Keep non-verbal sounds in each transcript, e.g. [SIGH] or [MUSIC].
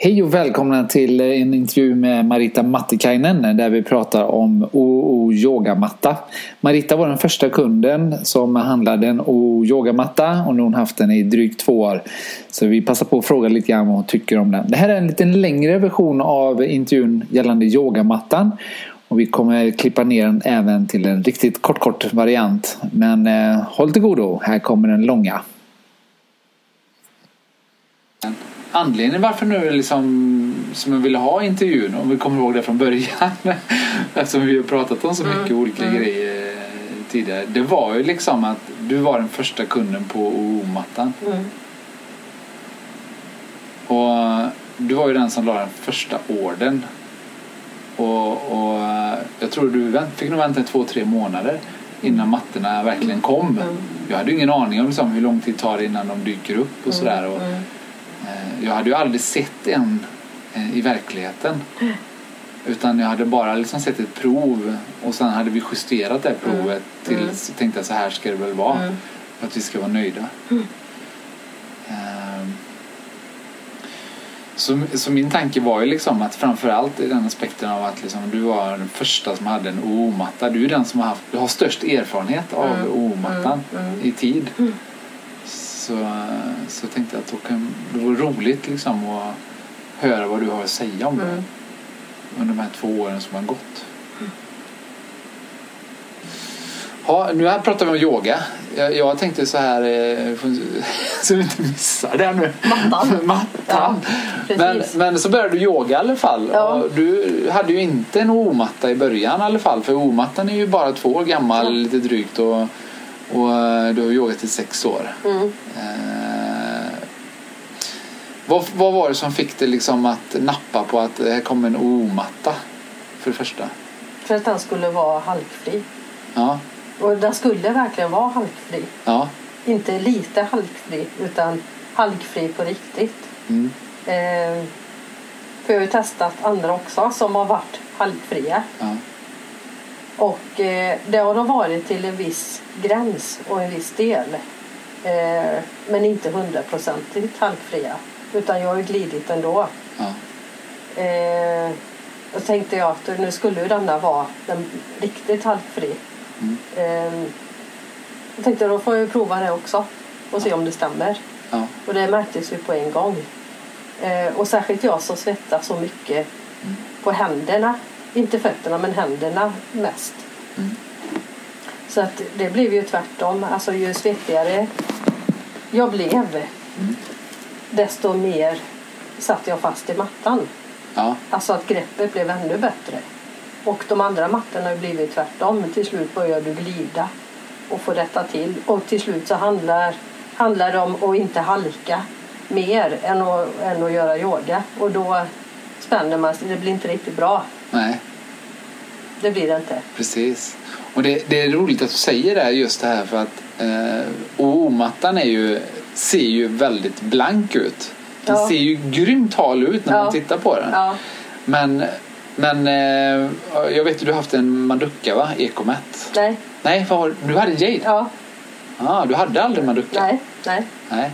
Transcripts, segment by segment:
Hej och välkomna till en intervju med Marita Mattikainen där vi pratar om OO yogamatta. Marita var den första kunden som handlade en OO yogamatta och nu har hon haft den i drygt två år. Så vi passar på att fråga lite grann vad hon tycker om den. Det här är en lite längre version av intervjun gällande yogamattan. Och vi kommer klippa ner den även till en riktigt kort kort variant. Men eh, håll till godo, här kommer den långa anledningen varför nu liksom som jag ville ha intervjun, om vi kommer ihåg det från början [LAUGHS] eftersom vi har pratat om så mm, mycket mm. olika mm. grejer tidigare. Det var ju liksom att du var den första kunden på OO-mattan. Mm. Och du var ju den som la den första orden. Och, och jag tror du fick nog vänta två, tre månader innan mattorna verkligen kom. Mm. Jag hade ju ingen aning om liksom hur lång tid det tar innan de dyker upp och mm. sådär. Och, Eh, jag hade ju aldrig sett en eh, i verkligheten. Utan jag hade bara liksom sett ett prov och sen hade vi justerat det provet mm. till mm. så tänkte jag så här ska det väl vara. Mm. För att vi ska vara nöjda. Ehm. Så, så, min tanke var ju liksom att framförallt i den aspekten av att liksom, du var den första som hade en OO-matta. Du är den som har, haft, du har störst erfarenhet av mm. OO-mattan i tid så, så tänkte jag att då kan, det vore roligt liksom att höra vad du har att säga om mm. det under de här två åren som har gått. Ja, nu pratar vi om yoga. Jag, jag tänkte så här, eh, [LAUGHS] så vi inte missar det nu. Mattan. [LAUGHS] Mattan. Ja, men, men så började du yoga i alla fall. Ja. Du hade ju inte en omatta i början i alla fall. För omattan är ju bara två år gammal, lite drygt. Och, och eh, du har yogat i sex år. Mm. Eh, vad, vad var det som fick dig liksom att nappa på att det här kommer en O-matta? För det första. För att den skulle vara halkfri. Ja. Och den skulle verkligen vara halkfri. Ja. Inte lite halkfri utan halkfri på riktigt. Mm. Eh, för jag har ju testat andra också som har varit halkfria. Ja. Och eh, det har de varit till en viss gräns och en viss del. Eh, men inte hundraprocentigt halkfria. Utan jag har ju glidit ändå. Ja. Eh, då tänkte jag att nu skulle ju denna vara den riktigt halkfri. Mm. Eh, jag tänkte då får jag prova det också och se om det stämmer. Ja. Och det märktes ju på en gång. Eh, och särskilt jag som svettas så mycket mm. på händerna inte fötterna men händerna mest. Mm. Så att det blev ju tvärtom. Alltså ju svettigare jag blev mm. desto mer satt jag fast i mattan. Ja. Alltså att greppet blev ännu bättre. Och de andra mattorna har blivit tvärtom. Till slut börjar du glida och få rätta till. Och till slut så handlar, handlar det om att inte halka mer än att, än att göra yoga. Och då spänner man sig. Det blir inte riktigt bra. Nej. Det blir det inte. Precis. Och det, det är roligt att du säger det här just det här för att eh, OO-mattan är ju, ser ju väldigt blank ut. Den ja. ser ju grymt hal ut när ja. man tittar på den. Ja. Men, men eh, jag vet att du har haft en Maducka va? Ecomat? Nej. Nej, vad, du hade Jade? Ja. Ah, du hade aldrig Maducka? Nej. Nej. Nej.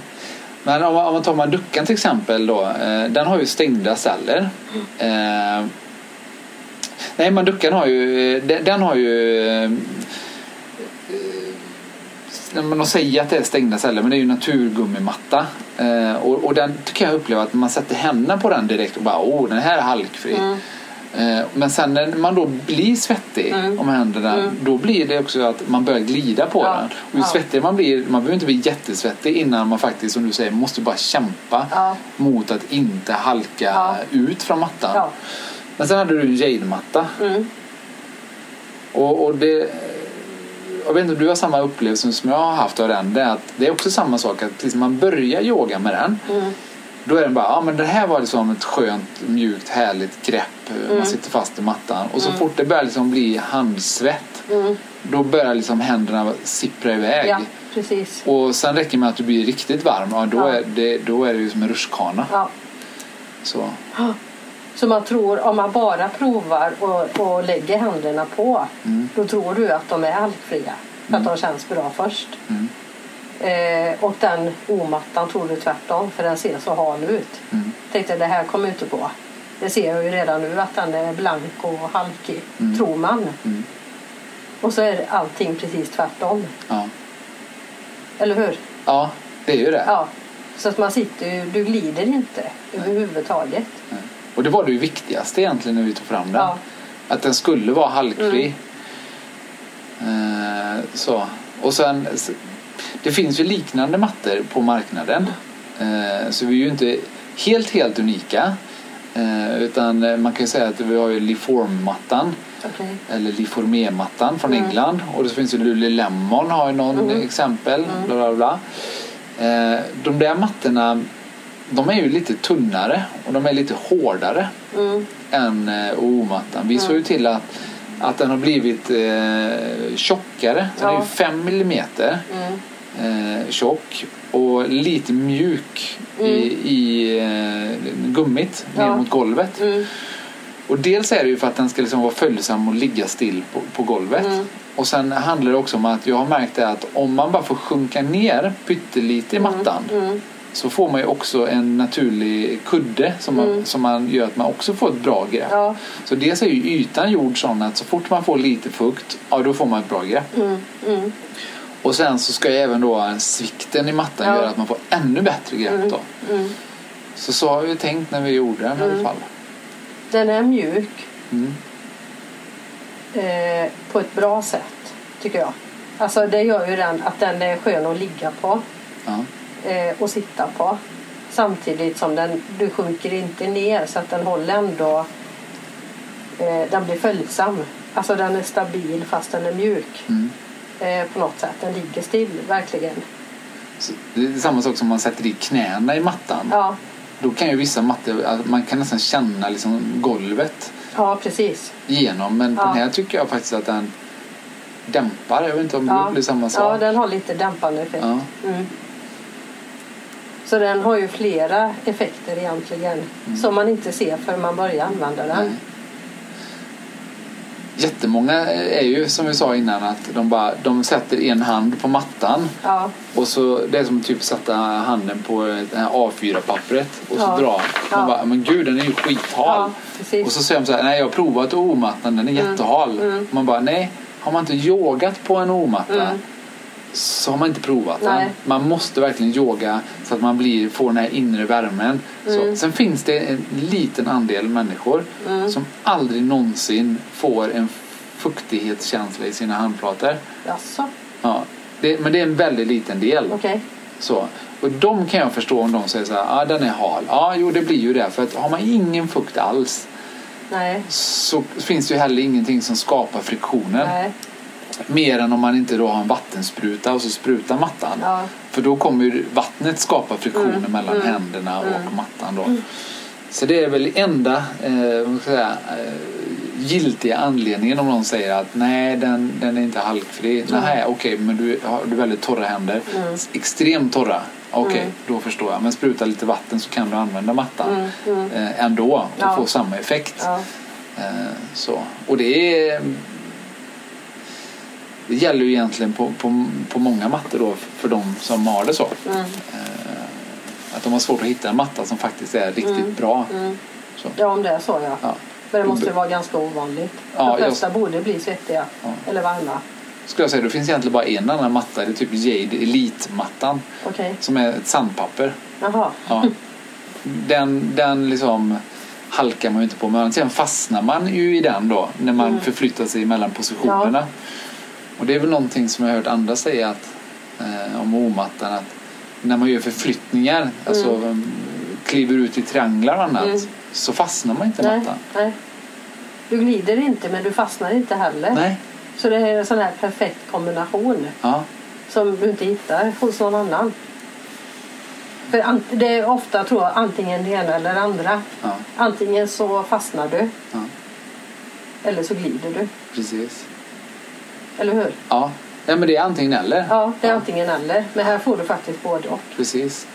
Men om, om man tar Maduckan till exempel då. Eh, den har ju stängda celler. Mm. Eh, nej, Maduckan har ju, den, den har ju eh, de säger att det är stängda celler men det är ju naturgummimatta. Eh, och, och den kan jag uppleva att man sätter händerna på den direkt och bara åh den här är halkfri. Mm. Eh, men sen när man då blir svettig mm. om händerna mm. då blir det också att man börjar glida på ja. den. Och ju ja. svettigare man blir, man behöver inte bli jättesvettig innan man faktiskt som du säger måste bara kämpa ja. mot att inte halka ut från mattan. Men sen hade du en jade-matta. Mm. Och, och det jag vet inte om du har samma upplevelse som jag har haft av den. Det är, att det är också samma sak att liksom man börjar yoga med den. Mm. Då är den bara, ja men det här var liksom ett skönt, mjukt, härligt grepp. Mm. Man sitter fast i mattan. Och så mm. fort det börjar liksom bli handsvett. Mm. Då börjar liksom händerna sippra iväg. Ja, precis. Och sen räcker det med att du blir riktigt varm. Ja, då, ja. Är det, då är det ju som en rutschkana. Ja. Så. Så man tror, om man bara provar och, och lägger händerna på, mm. då tror du att de är halkfria. För att mm. de känns bra först. Mm. Eh, och den omattan tror du tvärtom för den ser så hal ut. Mm. Tänkte det här kommer inte gå. Det ser jag ju redan nu att den är blank och halkig, Mm. tror man. Mm. Och så är allting precis tvärtom. Ja. Eller hur? ja, det är ju det. Ja. Så att man sitter ju, du glider inte överhuvudtaget. Nej. Och det var det viktigaste egentligen när vi tog fram den. Ja. Att den skulle vara halkfri. Mm. Eh, så. Och sen, det finns ju liknande mattor på marknaden. Eh, så vi är ju inte helt, helt unika. Eh, utan eh, man kan ju säga att vi har ju Liform-mattan. Okej. Eller Liformé-mattan från Mm. England. Och så finns ju Lululemon har ju någon Mm. exempel. Bla, bla, bla. Eh, de där mattorna de är ju lite tunnare och de är lite hårdare Mm. än eh, OO-mattan. Vi såg ju till att, att den har blivit eh, tjockare. Så Den är Ja. ju 5 millimeter Mm. eh, tjock och lite mjuk Mm. i, i eh, gummit ner Ja. mot golvet. Mm. Och dels är det ju för att den ska liksom vara följsam och ligga still på, på golvet. Mm. Och sen handlar det också om att jag har märkt det att om man bara får sjunka ner pyttelite i mattan Mm. Så får man ju också en naturlig kudde som, man, Mm. som man gör att man också får ett bra grepp. Ja. Så dels är ju ytan gjord sån att så fort man får lite fukt, ja då får man ett bra grepp. Mm. Mm. Och sen så ska ju även då svikten i mattan Ja. göra att man får ännu bättre grepp Mm. då. Mm. Så så har vi tänkt när vi gjorde den i alla Mm. fall. Den är mjuk Mm. eh, på ett bra sätt, tycker jag. Alltså det gör ju den att den är skön att ligga på Ja. Eh, och sitta på. Samtidigt som den, du sjunker inte ner så att den håller ändå, eh, den blir följsam. Alltså den är stabil fast den är mjuk Mm. eh, på något sätt. Den ligger still, verkligen. Så det är samma sak som man sätter i knäna i mattan. Ja, Då kan ju vissa mattor, att man kan nästan känna liksom golvet ja precis. igenom. Men Ja. den här tycker jag faktiskt att den dämpar. Jag vet inte om Ja. det blir samma Ja, sak. den har lite dämpande effekt. Ja. Mm. Så den har ju flera effekter egentligen som man inte ser förrän man börjar använda den. Mm. Nej. Jättemånga är ju som vi sa innan att de, bara, de sätter en hand på mattan Ja, och så det är som typ sätta handen på det här A4-pappret och så Ja. dra. Man Ja. bara, men gud den är ju skithal. Och så säger de så här, nej jag har provat O-mattan, den är jättehal. Mm. Man bara, nej, har man inte yogat på en O-matta Mm. Så har man inte provat den. Nej. Man måste verkligen yoga så att man blir, får den här inre värmen. Så. Mm. Sen finns det en liten andel människor Mm. som aldrig någonsin får en fuktighetskänsla i sina handflator. Jaså, Ja. Det, men det är en väldigt liten del. okej. Så. Och de kan jag förstå om de säger så här, ah, den är hal. Ja, jo det blir ju det. För att har man ingen fukt alls Nej, så finns det ju heller ingenting som skapar friktionen. nej. Mer än om man inte då har en vattenspruta och så sprutar mattan. Ja, För då kommer ju vattnet skapa friktionen Mm, mellan mm, händerna och mm. mattan. Då. Så det är väl enda eh, säga, eh, giltiga anledningen om någon säger att nej den, den är inte halkfri. Nej okej men du har du väldigt torra händer. Mm. Extremt torra. Okej Mm. då förstår jag. Men spruta lite vatten så kan du använda mattan Mm, mm. eh, ändå och Ja. få samma effekt. ja. Eh, så. Och det är det gäller ju egentligen på, på, på många mattor då för de som har det så. Mm, Eh, att de har svårt att hitta en matta som faktiskt är riktigt Mm. bra. mm. Ja, om det är så ja. Ja. Men det måste ju vara ganska ovanligt. Ja, De flesta borde bli svettiga Ja. eller varma. Skulle jag säga, det finns egentligen bara en annan matta. Det är typ Jade Elite-mattan. Okej, Som är ett sandpapper. jaha. Ja. Den, den liksom halkar man ju inte på. Men sen fastnar man ju i den då. När man Mm. förflyttar sig mellan positionerna. Och det är väl någonting som jag har hört andra säga att, eh, om omattan. Att när man gör förflyttningar, alltså mm. kliver ut i trianglar och annat. Mm. Så fastnar man inte i mattan. nej. Du glider inte men du fastnar inte heller. Nej. Så det är en sån här perfekt kombination Ja. som du inte hittar hos någon annan. För det är ofta tror jag antingen det ena eller det andra. ja. Antingen så fastnar du Ja. eller så glider du. Precis. Eller hur? Ja. ja, men det är antingen eller. Ja, det är antingen eller. Men här får du faktiskt både och. Precis.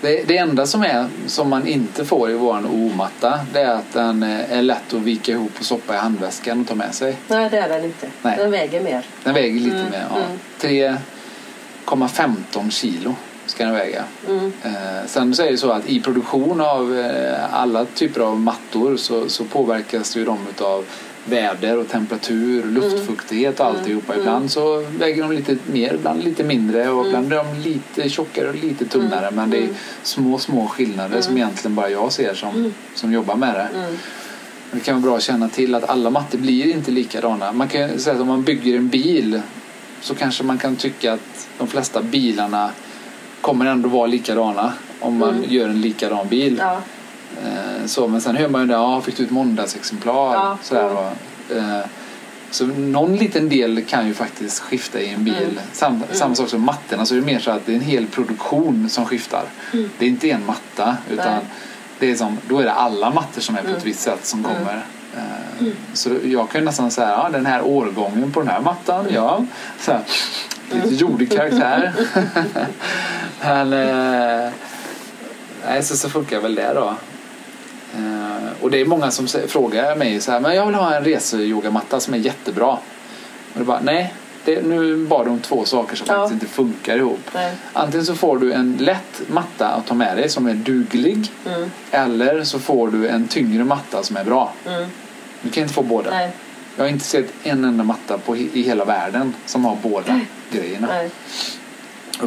Det, det enda som, är, som man inte får i vår O-matta det är att den eh, är lätt att vika ihop och stoppa i handväskan och ta med sig. Nej, det är den inte. Nej. Den väger mer. Den väger lite Mm, mer. Ja. mm. 1,15 kilo ska den väga. Mm. Eh, sen så är det så att i produktion av eh, alla typer av mattor så, så påverkas ju de av väder och temperatur, luftfuktighet och Mm. alltihopa. Ibland så väger de lite mer, ibland lite mindre och ibland är de lite tjockare och lite tunnare. Men det är små, små skillnader som egentligen bara jag ser som, som jobbar med det. Mm. Det kan vara bra att känna till att alla mattor blir inte likadana. Man kan säga att om man bygger en bil så kanske man kan tycka att de flesta bilarna kommer ändå vara likadana om man Mm. gör en likadan bil. Ja. Eh, Så, men sen hör man ju det, ja, fick du ett måndagsexemplar? Ja, Sådär, och, eh, så någon liten del kan ju faktiskt skifta i en bil. Mm. Sam, Samma sak som mattorna, så är det mer så att det är en hel produktion som skiftar. Det är inte en matta utan Mm. Nej. det är som, då är det alla mattor som är på ett Mm. visst sätt som kommer. Eh, Så jag kan nästan säga, ja, den här årgången på den här mattan, ja. Så här, lite Mm. jordig karaktär. [LAUGHS] Men, eh, nej, så, så funkar väl det då. Eh, och det är många som frågar mig så här, men jag vill ha en reseyogamatta som är jättebra. Och det är bara, nej, det, nu bad om två saker som Ja. faktiskt inte funkar ihop. Nej. Antingen så får du en lätt matta att ta med dig som är duglig. Mm. Eller så får du en tyngre matta som är bra. Mm. Du kan inte få båda. Nej. Jag har inte sett en enda matta på, i hela världen som har båda grejerna. Nej.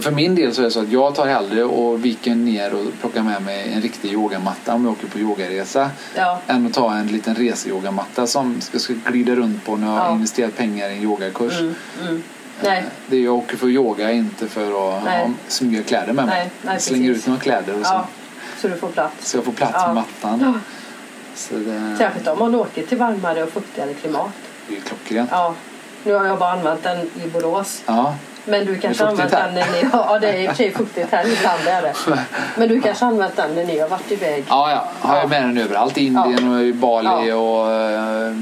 För min del så är det så att jag tar hellre och viker ner och plockar med mig en riktig yogamatta om jag åker på yogaresa. Ja. Än att ta en liten reseyogamatta som jag ska glida runt på när jag har Ja. investerat pengar i en yogakurs. Mm. Mm. Nej. Det är jag åker för yoga, inte för att Nej. ha smyga kläder med mig. Nej, nej, jag slänger precis. ut några kläder och så, Ja. Så du får plats. så jag får plats Ja. med mattan. Ja. Så det, Särskilt om man åker till varmare och fuktigare klimat. det är klockrent. Ja. Nu har jag bara använt den i Borås. Ja. Men du kanske använt den när ni Ja, det är i och för sig fuktigt här. Ibland är det. [LAUGHS] Men du kanske använt den när ni har varit iväg. Ja, ja. Har jag Ja. med den överallt. I Indien och i Bali Ja. och eh,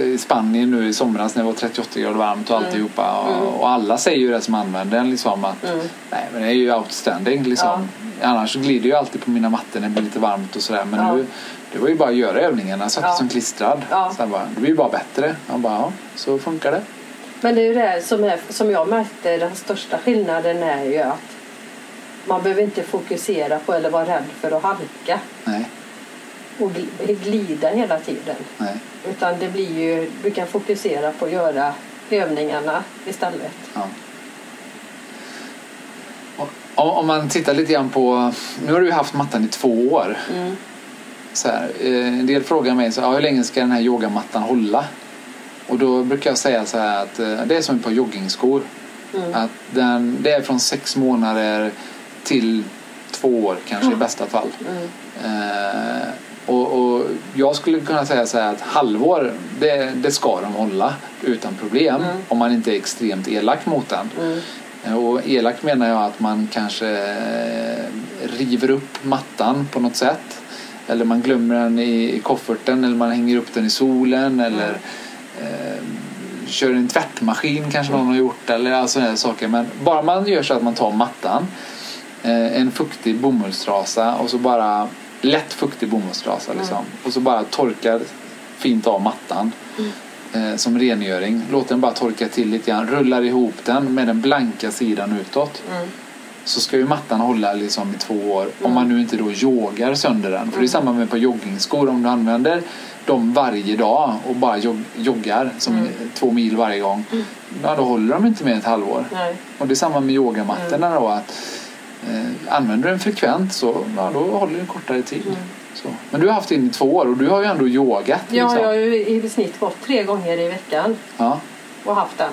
i Spanien nu i somras när det var 38 grader varmt och alltihopa. Och, och alla säger ju det som använder den liksom att Mm. nej men det är ju outstanding liksom. Annars så glider jag alltid på mina mattor när det blir lite varmt och sådär. Men Ja. nu, det var ju bara att göra övningarna. Jag satt Ja. som klistrad. Ja. Så jag bara, det blir ju bara bättre. Bara, ja, så funkar det. Men det är ju det som, är, som jag märkte den största skillnaden är ju att man behöver inte fokusera på eller vara rädd för att halka Nej, och gl- glida hela tiden. nej. Utan det blir ju, du kan fokusera på att göra övningarna istället. Ja. Och- Om man tittar lite grann på, nu har du haft mattan i två år. Mm. Så här, eh, en del frågar mig så, ja, hur länge ska den här yogamattan hålla? Och då brukar jag säga så här att eh, det är som ett par joggingskor. Mm. Att den, det är från sex månader till två år kanske i bästa fall. Mm. Eh, och, och jag skulle kunna säga så här att halvår, det, det ska de hålla utan problem. Mm. Om man inte är extremt elak mot den. Mm. Eh, Och elak menar jag att man kanske eh, river upp mattan på något sätt. Eller man glömmer den i i kofferten eller man hänger upp den i solen eller eh, kör en tvättmaskin kanske någon har gjort eller sådana här saker. Men bara man gör så att man tar mattan, eh, en fuktig bomullstrasa och så bara lätt fuktig bomullstrasa liksom. Och så bara torkar fint av mattan eh, som rengöring. Låter den bara torka till lite grann. Rullar ihop den med den blanka sidan utåt. Mm. Så ska ju mattan hålla liksom i två år. Om man nu inte då yogar sönder den. För det är samma med på joggingskor. Om du använder dem varje dag och bara jog joggar som två mil varje gång. Ja, då håller de inte mer ett halvår. Nej. Och det är samma med yogamattorna då. Att, eh, använder du den frekvent så ja, då håller den kortare tid. Så. Men du har haft den i två år och du har ju ändå yogat. Ja, liksom. jag har ju i snitt gått tre gånger i veckan ja. och haft den.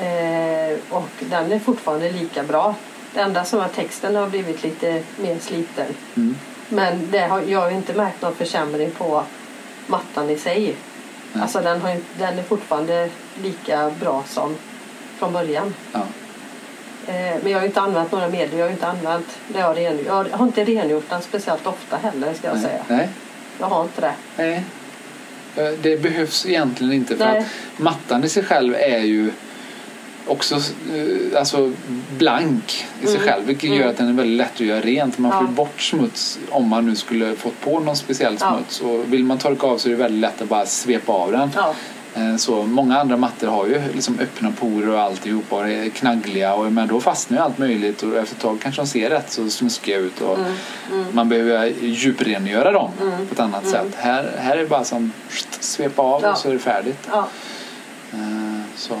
Eh, och den är fortfarande lika bra. Det enda som är texten har blivit lite mer sliten. Mm. Men det har, jag har inte märkt någon försämring på mattan i sig. Nej. Alltså den, har, den är fortfarande lika bra som från början. Ja. Eh, men jag har inte använt några medel. Jag har inte använt det jag har rengjort. Jag har- har inte rengjort den speciellt ofta heller ska jag Nej. säga. Nej. Jag har inte det. Nej. Eh, Det behövs egentligen inte för Nej. att mattan i sig själv är ju också eh, alltså blank i sig Mm. själv vilket Mm. gör att den är väldigt lätt att göra rent. Man får Ja. bort smuts om man nu skulle fått på någon speciell Ja. smuts och vill man torka av så är det väldigt lätt att bara svepa av den. Ja. Eh, Så många andra mattor har ju liksom öppna porer och alltihopa och är knaggliga och men då fastnar ju allt möjligt och efter ett tag kanske de ser rätt så snuskiga ut och man behöver djuprengöra dem på ett annat sätt. Här, här är det bara som svepa av Ja. och så är det färdigt. Ja. Eh, Så,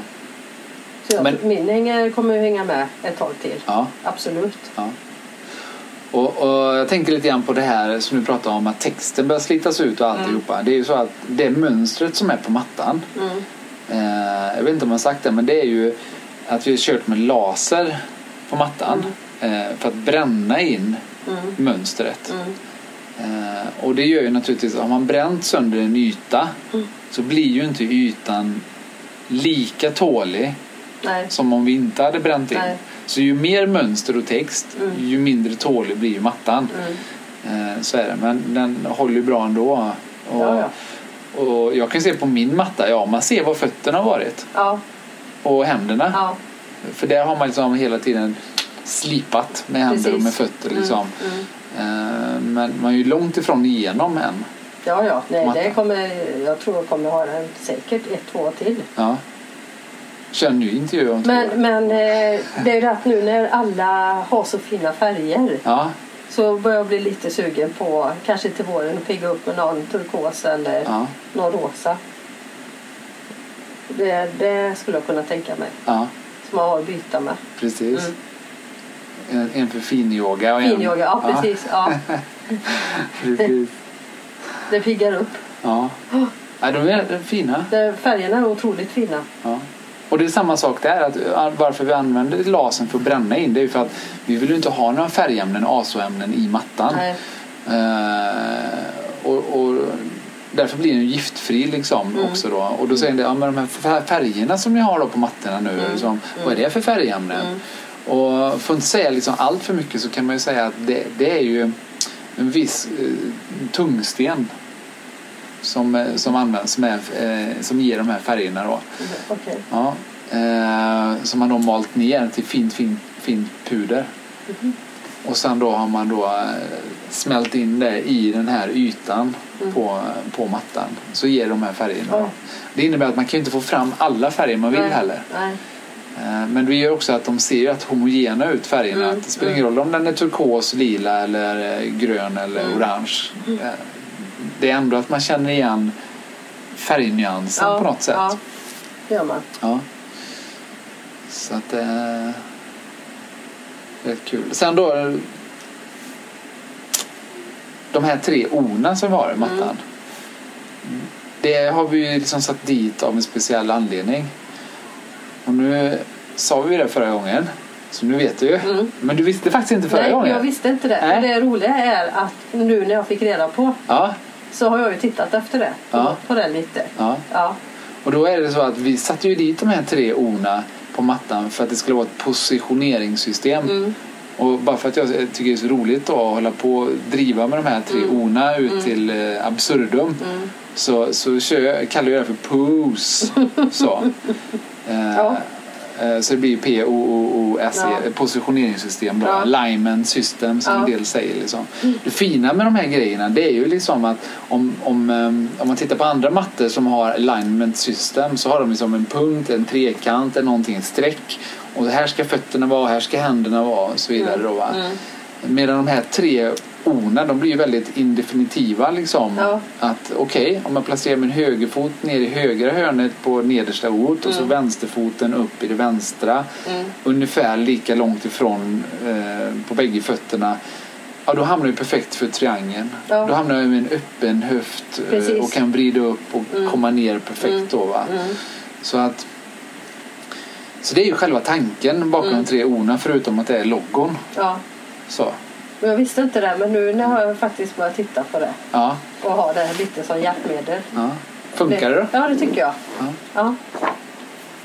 Så jag, Men- min hänger, kommer ju hänga med ett tag till. ja. Absolut. Ja. Och, och jag tänker lite grann på det här som du pratade om att texten börjar slitas ut och alltihopa. Det är ju så att det mönstret som är på mattan. Mm. Eh, jag vet inte om jag sagt det men det är ju att vi har kört med laser på mattan. Eh, för att bränna in Mm. mönstret. Mm. Eh, och det gör ju naturligtvis, har man bränt sönder en yta Mm. så blir ju inte ytan lika tålig Nej. som om vi inte hade bränt in. Nej. Så ju mer mönster och text, Mm. ju mindre tålig blir mattan. Mm. Eh, så är det. Men den håller ju bra ändå. Och, Ja, ja. och jag kan se på min matta, ja man ser var fötterna har varit. Ja. Och händerna. För där har man liksom hela tiden slipat med händer och Precis. med fötter. Liksom. Mm. Mm. Men man är ju långt ifrån igenom än. Ja, ja. Nej, det kommer, jag tror jag kommer ha den säkert ett, två till. Ja. En ny intervju om två Men, men eh, det är ju det att nu när alla har så fina färger Ja, så börjar jag bli lite sugen på kanske till våren att pigga upp med någon turkos eller ja, någon rosa. Det, det skulle jag kunna tänka mig. ja, Som man har att byta med. precis. Mm. En, en för finyoga och en... Finyoga, ja precis. Ja, [LAUGHS] precis. det piggar upp. Ja. ja, de är fina. Färgerna är otroligt fina. Ja. Och det är samma sak där. Att uh, varför vi använder lasern för att bränna in det är ju för att vi vill ju inte ha några färgämnen, azoämnen i mattan. Eh, och, och därför blir den giftfri liksom Mm. också då. Och då säger de, ja men de här fär- färgerna som ni har då på mattorna nu, Mm. liksom, vad är det för färgämnen? Mm. Och för att inte säga liksom allt för mycket så kan man ju säga att det, det är ju en viss eh, tungsten som, eh, som används, som, är, eh, som ger de här färgerna då. Okej. Ja, eh, som man då malt ner till fint, fint, fint puder. Mhm. Och sen då har man då eh, smält in det i den här ytan Mm. på, på mattan. Så ger de här färgerna. Då. Det innebär att man kan inte få fram alla färger man vill Nej. heller. Nej. Eh, Men det gör också att de ser att homogena ut färgerna. Mm, det spelar ingen roll om den är turkos, lila eller grön eller Mm. orange. Eh, Det är ändå att man känner igen färgnyansen Ja, på något sätt. Ja, det gör man. Ja. Så att det är rätt kul. Sen då eh, de här tre orna som vi har i mattan. Mm. Det har vi ju liksom satt dit av en speciell anledning. Och nu sa vi det förra gången. Så nu vet du ju. Mm. Men du visste faktiskt inte förra Nej, gången. jag visste inte det. Nej. Men det roliga är att nu när jag fick reda på Ja, så har jag ju tittat efter det. På, Ja. på det lite. ja. Ja. Och då är det så att vi satte ju dit de här tre orna på mattan för att det skulle vara ett positioneringssystem. Mm. Och bara för att jag tycker det är så roligt då att hålla på och driva med de här tre Mm. orna ut Mm. till eh, absurdum Mm. så, så jag, kallar jag det för pose. så. [LAUGHS] Eh, Ja. Eh, så det blir P-O-O-O-S-E, Ja. ett positioneringssystem då. Alignment system som Ja. en del säger. Liksom. Det fina med de här grejerna det är ju liksom att om, om, eh, om man tittar på andra mattor som har alignment system så har de liksom en punkt, en trekant, eller någonting, en streck. Och här ska fötterna vara, här ska händerna vara och så vidare. Då, va? Mm. Medan de här tre orna de blir ju väldigt indefinitiva. Liksom. Ja. Att okej, om jag placerar min högerfot ner i högra hörnet på nedersta ordet och så Mm. vänsterfoten upp i det vänstra. Mm. Ungefär lika långt ifrån eh, på bägge fötterna. Ja, då hamnar jag perfekt för triangeln. Ja. Då hamnar jag med en öppen höft eh, Precis. och kan vrida upp och Mm. komma ner perfekt Mm. då. Va? Mm. Så att så det är ju själva tanken bakom Mm. de tre orna förutom att det är logon. Ja. Så, Men jag visste inte det men nu har jag faktiskt börjat titta på det ja, och har det lite som hjälpmedel. ja. Funkar det då? Ja det tycker jag. Ja. Ja.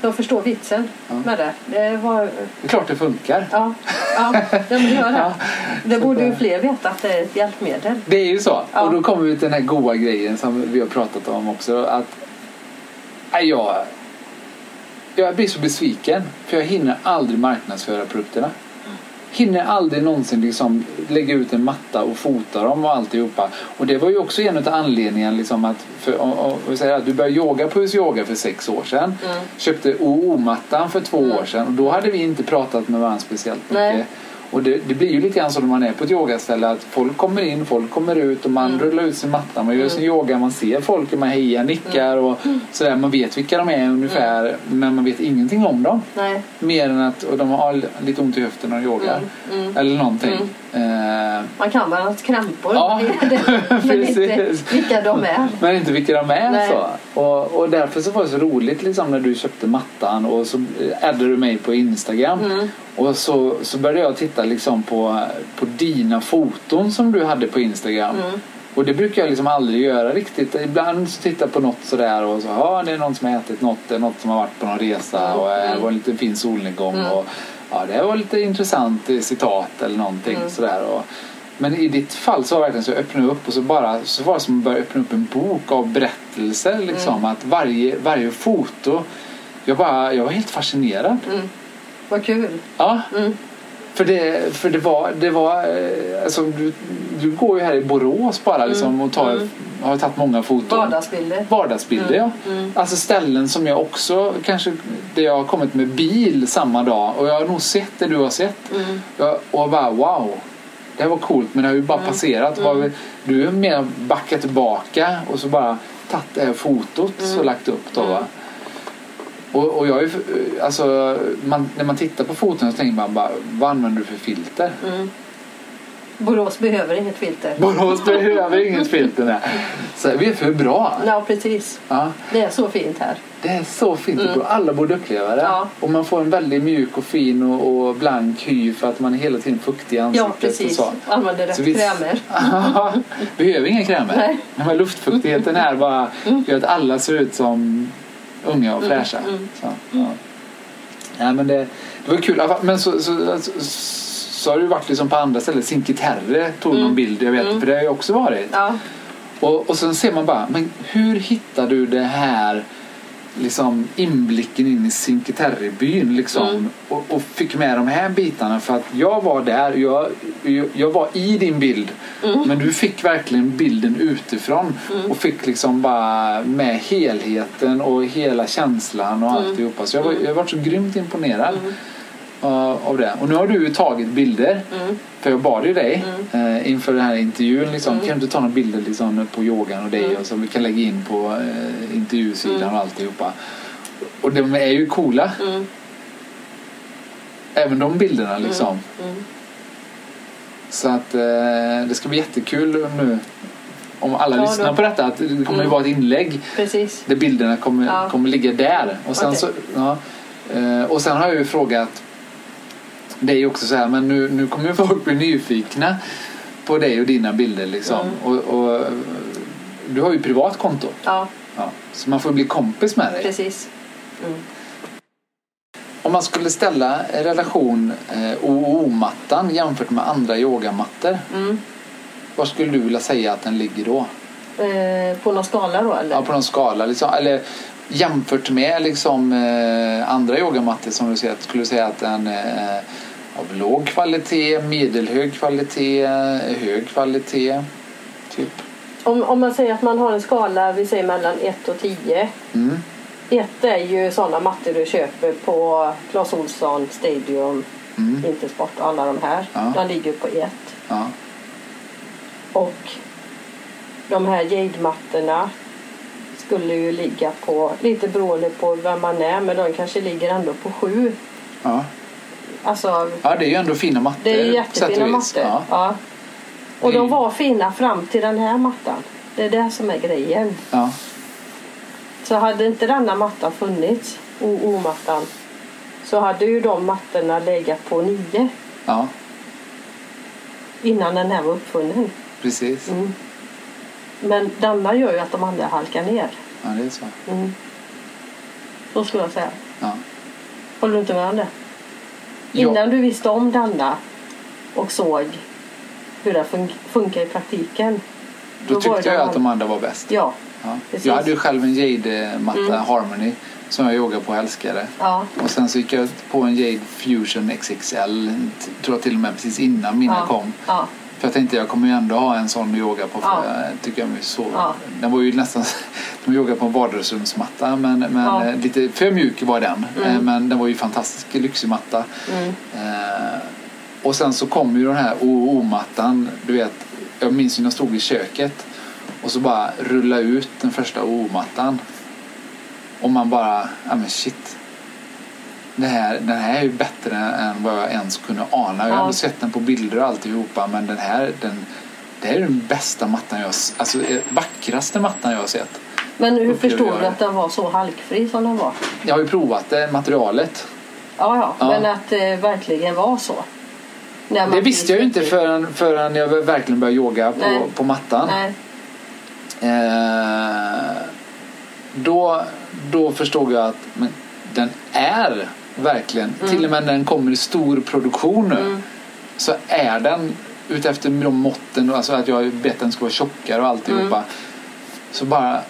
Jag förstår vitsen Ja. med det. Det var... Det är klart det funkar. Ja, ja, det gör det. [LAUGHS] Ja. Det borde ju fler veta att det är ett hjälpmedel. Det är ju så. Ja. Och då kommer vi till den här goa grejen som vi har pratat om också. Att jag, jag blir så besviken. För jag hinner aldrig marknadsföra produkterna. Hinner aldrig någonsin liksom lägga ut en matta och fota dem och alltihopa. Och det var ju också en av anledningarna liksom att, för, om, om, säger att du började yoga på Hus Yoga för sex år sedan. Mm. Köpte OO-mattan för två mm. år sedan och då hade vi inte pratat med varandra speciellt mycket. Nej. Och det, det, blir ju lite grann så när man är på ett yogaställe att folk kommer in, folk kommer ut och man mm. rullar ut sin matta, man gör sin mm. yoga, man ser folk, man hejar, nickar och mm. sådär. Man vet vilka de är ungefär mm. men man vet ingenting om dem. Nej. Mer än att och de har lite ont i höften och yogar. Mm. Mm. Eller någonting. Eh. Man kan ha krämpor ja. [LAUGHS] men inte [LAUGHS] vilka de är. Men inte vilka de är. Så. Och, och därför så var det så roligt liksom, när du köpte mattan och så addade du mig på Instagram. Och så, så började jag titta liksom på, på dina foton som du hade på Instagram. Mm. Och det brukar jag liksom aldrig göra riktigt. Ibland så tittar jag på något sådär och så ja, det är någon som har ätit något, det är något som har varit på någon resa mm. och det mm. var en liten fin solnedgång. Mm. Och, ja, det var lite intressant citat eller någonting mm. sådär. Och, men i ditt fall så var det verkligen så jag öppnade upp och så bara så var det som att börja öppna upp en bok av berättelser liksom. Mm. Att varje, varje foto, jag, bara, jag var helt fascinerad. Mm. Vad kul. Ja. Mm. För det, för det var, det var eh, alltså, du, du går ju här i Borås bara liksom, mm. och tar, mm. har tagit många foton. Vardagsbilder. Vardagsbilder mm. ja. Mm. Alltså ställen som jag också kanske, där jag har kommit med bil samma dag och jag har nog sett det du har sett. Mm. Jag, och bara wow. Det här var coolt men det har ju bara mm. passerat. Mm. Du har mer backat tillbaka och så bara tagit det här fotot och lagt upp då va. Och, och jag är, alltså, man, när man tittar på foton så tänker man bara, vad använder du för filter? Mm. Borås behöver inget filter. Borås behöver inget filter, nej. Så vi är för bra. Ja, precis. Ja. Det är så fint här. Det är så fint. Mm. Alla borde uppleva det. Ja. Och man får en väldigt mjuk och fin och, och blank hy för att man är hela tiden fuktig i ansiktet. Ja, precis. Och så. Använder rätt så vi, krämer. [LAUGHS] behöver inga krämer. Nej. Men luftfuktigheten här bara mm. gör att alla ser ut som unga och mm, fräscha. Mm. Så, ja. ja. men det, det var kul. Men så, så, så, så har det varit liksom på andra ställen. Cinque Terre tog mm. någon bild, jag vet, mm. för det har jag också varit. Ja. Och, och sen ser man bara, men hur hittar du det här liksom inblicken in i Cinque Terre-byn liksom, mm. och, och, fick med de här bitarna för att jag var där, jag, jag, jag var i din bild mm. men du fick verkligen bilden utifrån mm. och fick liksom bara med helheten och hela känslan och mm. alltihopa så jag, var, mm. jag var så grymt imponerad. Mm av det. Och nu har du tagit bilder. Mm. För jag bad ju dig mm. eh, inför den här intervjun. Liksom, mm. Kan du ta några bilder liksom, på yogan och dig mm. och som vi kan lägga in på eh, intervjusidan mm. och alltihopa. Och de är ju coola. Mm. Även de bilderna liksom. Så att det ska bli jättekul nu om alla ja, lyssnar då. på detta att det kommer mm. ju vara ett inlägg Precis. där bilderna kommer, ja. kommer ligga där. Och sen, okay. så, ja, och sen har jag ju frågat det är ju också så här, men nu, nu kommer ju folk bli nyfikna på dig och dina bilder liksom. Mm. Och, och, du har ju privat konto. Ja. ja. Så man får bli kompis med dig. Precis. Mm. Om man skulle ställa relation eh, OO-mattan jämfört med andra yogamattor. Mm. Var skulle du vilja säga att den ligger då? Eh, på någon skala då eller? Ja, på någon skala. Liksom, eller jämfört med liksom, eh, andra yogamattor som du säger, skulle du säga att den eh, av låg kvalitet, medelhög kvalitet, hög kvalitet. Typ. Om, om man säger att man har en skala, vi säger mellan 1 och 10. Mm. 1 är ju sådana mattor du köper på Clas Ohlson, Stadium, mm. Intersport och alla de här. Ja. De ligger på 1. Ja. Och de här jade-mattorna skulle ju ligga på, lite beroende på vem man är, men de kanske ligger ändå på 7. Ja. Alltså, ja, det är ju ändå fina mattor. Det är jättefina mattor. Ja. ja. Och de var fina fram till den här mattan. Det är det som är grejen. Ja. Så hade inte denna mattan funnits, OO-mattan, så hade ju de mattorna legat på nio. Ja. Innan den här var uppfunnen. Precis. Mm. Men denna gör ju att de andra halkar ner. Ja, det är så. Mm. Så skulle jag säga. Ja. Håller du inte med om det? Innan du visste om denna och såg hur det fun funkar i praktiken. Då, då tyckte jag att de andra var bäst. Ja, ja. Jag hade ju själv en Jade-matta, mm. Harmony, som jag yogar på och älskade. Ja. Och sen så gick jag på en Jade Fusion XXL, tror jag till och med precis innan mina Ja. kom. Ja. För jag tänkte jag kommer ju ändå ha en sån yoga på. För Ja. jag tycker jag så, Ja. Den var ju nästan [LAUGHS] de yoga på en vardagsrumsmatta men, men Ja. eh, lite för mjuk var den. Mm. Eh, Men den var ju fantastisk lyxig matta. Mm. Eh, och sen så kom ju den här OO-mattan. Du vet, jag minns ju när jag stod i köket och så bara rulla ut den första OO-mattan. Och man bara, ja men shit. Det här, den här är ju bättre än vad jag ens kunde ana. Jag har Ja. sett den på bilder och alltihopa men den här, den, det här är den bästa mattan jag, alltså eh, vackraste mattan jag har sett. Men hur förstod du att den var så halkfri som den var? Jag har ju provat det, materialet. Ja, ja. Ja. men att det verkligen var så. Det visste jag ju inte förrän, förrän jag verkligen började yoga på, Nej. på mattan. Eh, då, då förstod jag att men, den är verkligen, till och med när den kommer i stor produktion nu, Mm. så är den utefter de måtten, alltså att jag bett att den ska vara tjockare och alltihopa. Mm. Så bara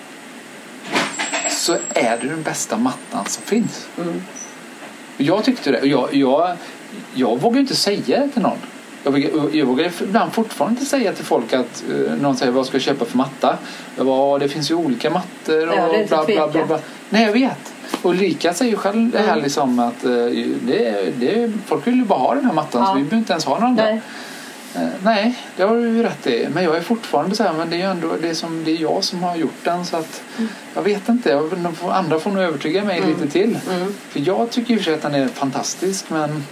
så är det den bästa mattan som finns. Mm. Jag tyckte det. Jag, jag, jag vågar inte säga det till någon. Jag vågar, jag vågar ibland fortfarande inte säga till folk att uh, någon säger vad ska jag köpa för matta. Jag bara, "Ja, det finns ju olika mattor och Ja, bla, bla, bla, bla. Nej, jag vet. Och Ulrika säger ju själv det här Mm. liksom att uh, det, det, folk vill ju bara ha den här mattan Ja. så vi behöver inte ens ha någon andra. Nej. Eh, nej, det har du ju rätt i. Men jag är fortfarande så här, men det är ju ändå det är, som, det är jag som har gjort den så att jag vet inte. Jag, andra får nog övertyga mig Mm. lite till. Mm. För jag tycker i och för sig att den är fantastisk men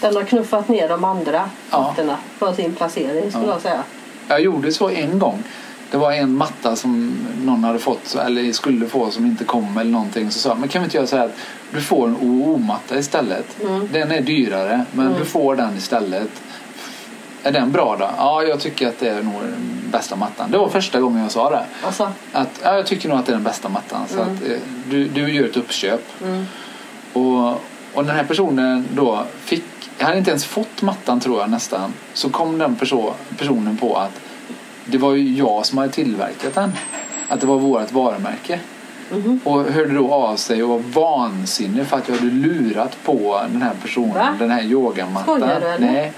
Den har knuffat ner de andra Ja. mattorna från sin placering skulle Ja. jag säga. jag gjorde så en gång. Det var en matta som någon hade fått eller skulle få som inte kom eller någonting. Så sa men kan vi inte göra så här att du får en OO-matta istället. Mm. Den är dyrare men Mm. du får den istället. Är den bra då? Ja, jag tycker att det är nog den bästa mattan. Det var första gången jag sa det. Alltså, Att, ja, jag tycker nog att det är den bästa mattan. Så Mm. att, eh, du, du gör ett uppköp. mm. Och, och den här personen då fick, jag hade inte ens fått mattan tror jag nästan. Så kom den perso, personen på att det var ju jag som hade tillverkat den. Att det var vårt varumärke. Mhm. Och hörde då av sig och var vansinnig för att jag hade lurat på den här personen, Va? den här yogamattan. Skojar du, eller? Nej.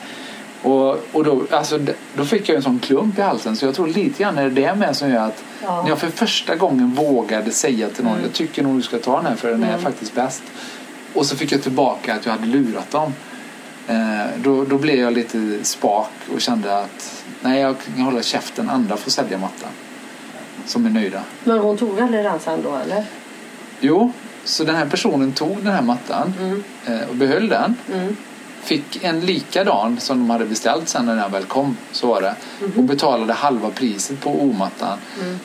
Och, och då, alltså, då fick jag en sån klump i halsen så jag tror lite grann är det det med som gör att Ja. när jag för första gången vågade säga till någon Mm. jag tycker nog du ska ta den här för den är Mm. faktiskt bäst. Och så fick jag tillbaka att jag hade lurat dem. Eh, då, då blev jag lite spak och kände att nej jag kan hålla käften, andra får sälja mattan. Som är nöjda. Men hon tog aldrig den sen då eller? Jo, så den här personen tog den här mattan Mm. eh, och behöll den. Mm. Fick en likadan som de hade beställt sen när den väl kom. Så var det. Mhm. Och betalade halva priset på O-mattan. Mm.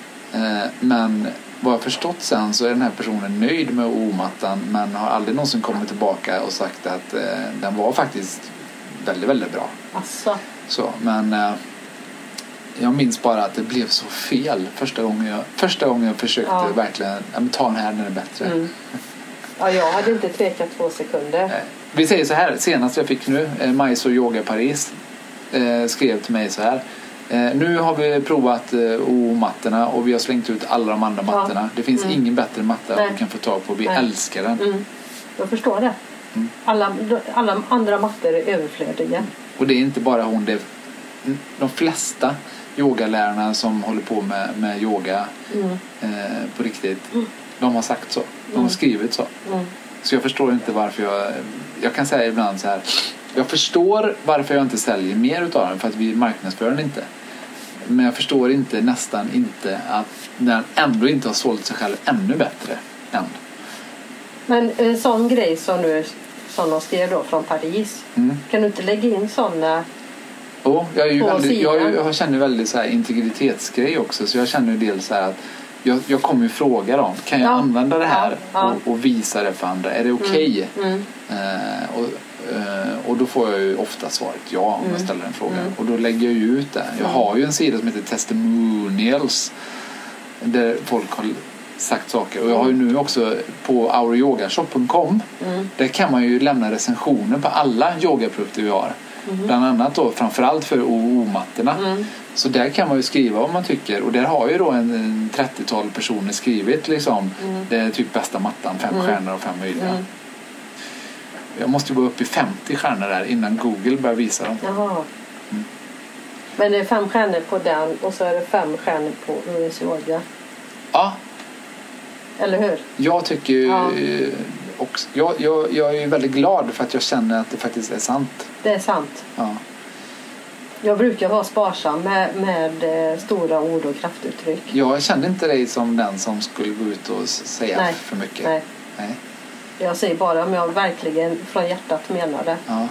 Eh, men vad jag förstått sen så är den här personen nöjd med O-mattan men har aldrig någonsin kommit tillbaka och sagt att eh, den var faktiskt väldigt, väldigt bra. Alltså, Så, men eh, jag minns bara att det blev så fel första gången jag, första gången jag försökte Ja. verkligen ja, ta den här, den är bättre. mm. ja, jag hade inte tvekat två sekunder. Eh, Vi säger så här, senast jag fick nu, eh, Majs och Yoga Paris eh, skrev till mig så här. Eh, nu har vi provat eh, O-mattorna och vi har slängt ut alla de andra Ja. mattorna. Det finns Mm. ingen bättre matta Nej. vi kan få tag på. Vi Nej. älskar den. Mm. Jag förstår det. Mm. Alla, alla andra mattor är överflödiga. Och det är inte bara hon, det är de flesta yogalärarna som håller på med, med yoga Mm. eh, på riktigt. Mm. De har sagt så. De har Mm. skrivit så. Så jag förstår inte varför jag... Jag kan säga ibland så här. Jag förstår varför jag inte säljer mer utav den för att vi marknadsför den inte. Men jag förstår inte, nästan inte att den ändå inte har sålt sig själv ännu bättre än. Men en sån grej som, nu, som de skrev då från Paris. Mm. Kan du inte lägga in jag, är ju På väldigt, jag, sidan. jag känner väldigt så här integritetsgrej också så jag känner dels så här att jag, jag kommer ju fråga dem, kan jag Ja. använda det här Ja. Och, och visa det för andra? Är det okej? Mm. Eh, och, eh, och då får jag ju ofta svaret ja om jag Mm. ställer en fråga. Mm. Och då lägger jag ju ut det. Jag Mm. har ju en sida som heter testimonials där folk har sagt saker. Och jag har ju nu också på ouryogashop.com Mm. där kan man ju lämna recensioner på alla yogaprodukter vi har. Mm. Bland annat då framförallt för OO-mattorna. Mm. Så där kan man ju skriva vad man tycker och där har ju då en, en 30-tal personer skrivit liksom mm. det är typ bästa mattan, fem mm. stjärnor och fem möjliga. Mm. Jag måste gå upp i 50 stjärnor där innan Google börjar visa dem. Jaha. Mm. Men det är fem stjärnor på den och så är det fem stjärnor på US Yoga. Ja. Eller hur? Jag tycker ja. också, jag, jag, jag är väldigt glad för att jag känner att det faktiskt är sant. Det är sant. Ja. Jag brukar vara sparsam med, med eh, stora ord och kraftuttryck. Jag kände inte dig som den som skulle gå ut och säga Nej. för mycket. Nej. Nej. Jag säger bara om jag verkligen från hjärtat menar det. Ja.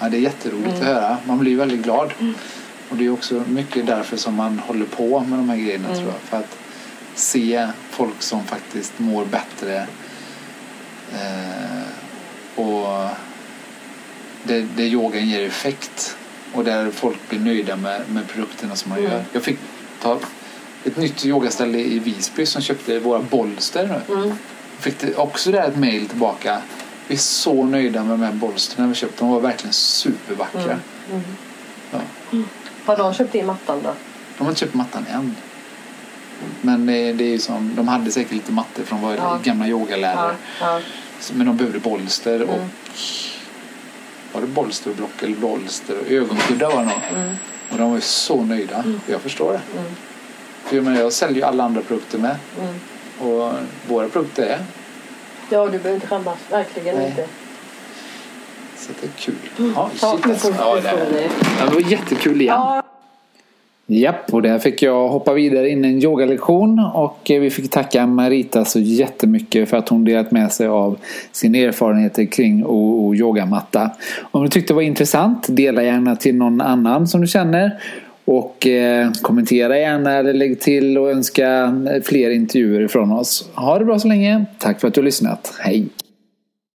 Ja, det är jätteroligt mm. att höra. Man blir väldigt glad. Mm. Och det är också mycket därför som man håller på med de här grejerna mm. tror jag. För att se folk som faktiskt mår bättre. Eh, och det, det yogan ger effekt. Och där folk blir nöjda med, med produkterna som man mm. gör. Jag fick ta ett nytt yogaställe i Visby som köpte våra bolster. Mm. Fick också där ett mail tillbaka vi är så nöjda med de här bolsterna vi köpt. De var verkligen supervackra. Mm. Mm. Ja. Har de köpt in mattan då? De har inte köpt mattan än. Men det, det är som, de hade säkert lite mattor från var ja. gamla yogalärare. Ja. Ja. Men de behövde bolster mm. och var det bolster och block eller bolster och ögonkuddar var det. Mm. Och de var ju så nöjda. Mm. Jag förstår det. Mm. För jag, menar, jag säljer ju alla andra produkter med. Mm. Och våra produkter är Ja, du behöver inte skämmas. Verkligen Nej. inte. Så det är kul. Ja, ja, shit, alltså. ja, det, det var jättekul igen. Ja. Japp, och där fick jag hoppa vidare in i en yogalektion och eh, vi fick tacka Marita så jättemycket för att hon delat med sig av sina erfarenheter kring och yogamatta. Om du tyckte det var intressant, dela gärna till någon annan som du känner och eh, kommentera gärna eller lägg till och önska fler intervjuer från oss. Ha det bra så länge. Tack för att du har lyssnat. Hej!